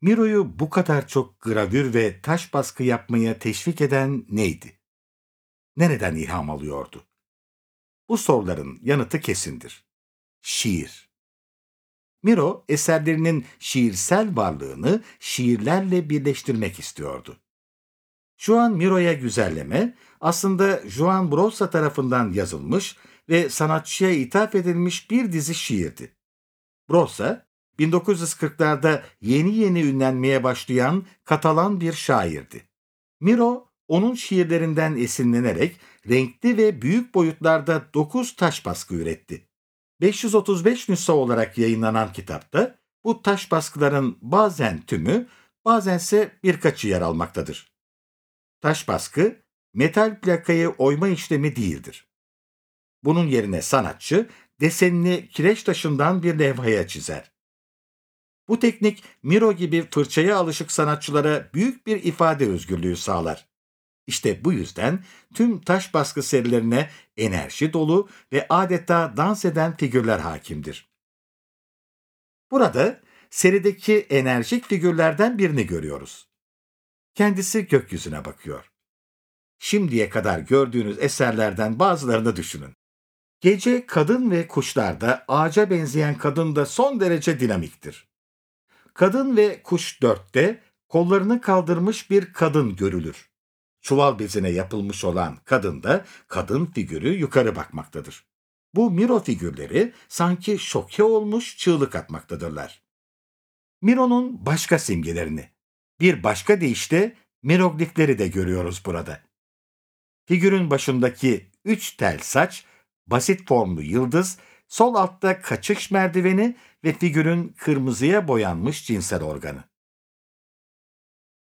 Miro'yu bu kadar çok gravür ve taş baskı yapmaya teşvik eden neydi? Nereden ilham alıyordu? Bu soruların yanıtı kesindir. Şiir. Miro eserlerinin şiirsel varlığını şiirlerle birleştirmek istiyordu. Juan Miro'ya güzelleme aslında Juan Brossa tarafından yazılmış ve sanatçıya ithaf edilmiş bir dizi şiirdi. Brossa, 1940'larda yeni yeni ünlenmeye başlayan Katalan bir şairdi. Miro, onun şiirlerinden esinlenerek renkli ve büyük boyutlarda 9 taş baskı üretti. 535 nüsha olarak yayınlanan kitapta bu taş baskıların bazen tümü, bazense birkaçı yer almaktadır. Taş baskı, metal plakayı oyma işlemi değildir. Bunun yerine sanatçı desenini kireç taşından bir levhaya çizer. Bu teknik Miro gibi fırçaya alışık sanatçılara büyük bir ifade özgürlüğü sağlar. İşte bu yüzden tüm taş baskı serilerine enerji dolu ve adeta dans eden figürler hakimdir. Burada serideki enerjik figürlerden birini görüyoruz. Kendisi gökyüzüne bakıyor. Şimdiye kadar gördüğünüz eserlerden bazılarını düşünün. Gece kadın ve kuşlarda ağaca benzeyen kadın da son derece dinamiktir. Kadın ve kuş dörtte kollarını kaldırmış bir kadın görülür. Çuval bezine yapılmış olan kadında kadın figürü yukarı bakmaktadır. Bu Miro figürleri sanki şoke olmuş çığlık atmaktadırlar. Miro'nun başka simgelerini, bir başka deyişle miroglifleri de görüyoruz burada. Figürün başındaki üç tel saç, basit formlu yıldız, sol altta kaçış merdiveni ve figürün kırmızıya boyanmış cinsel organı.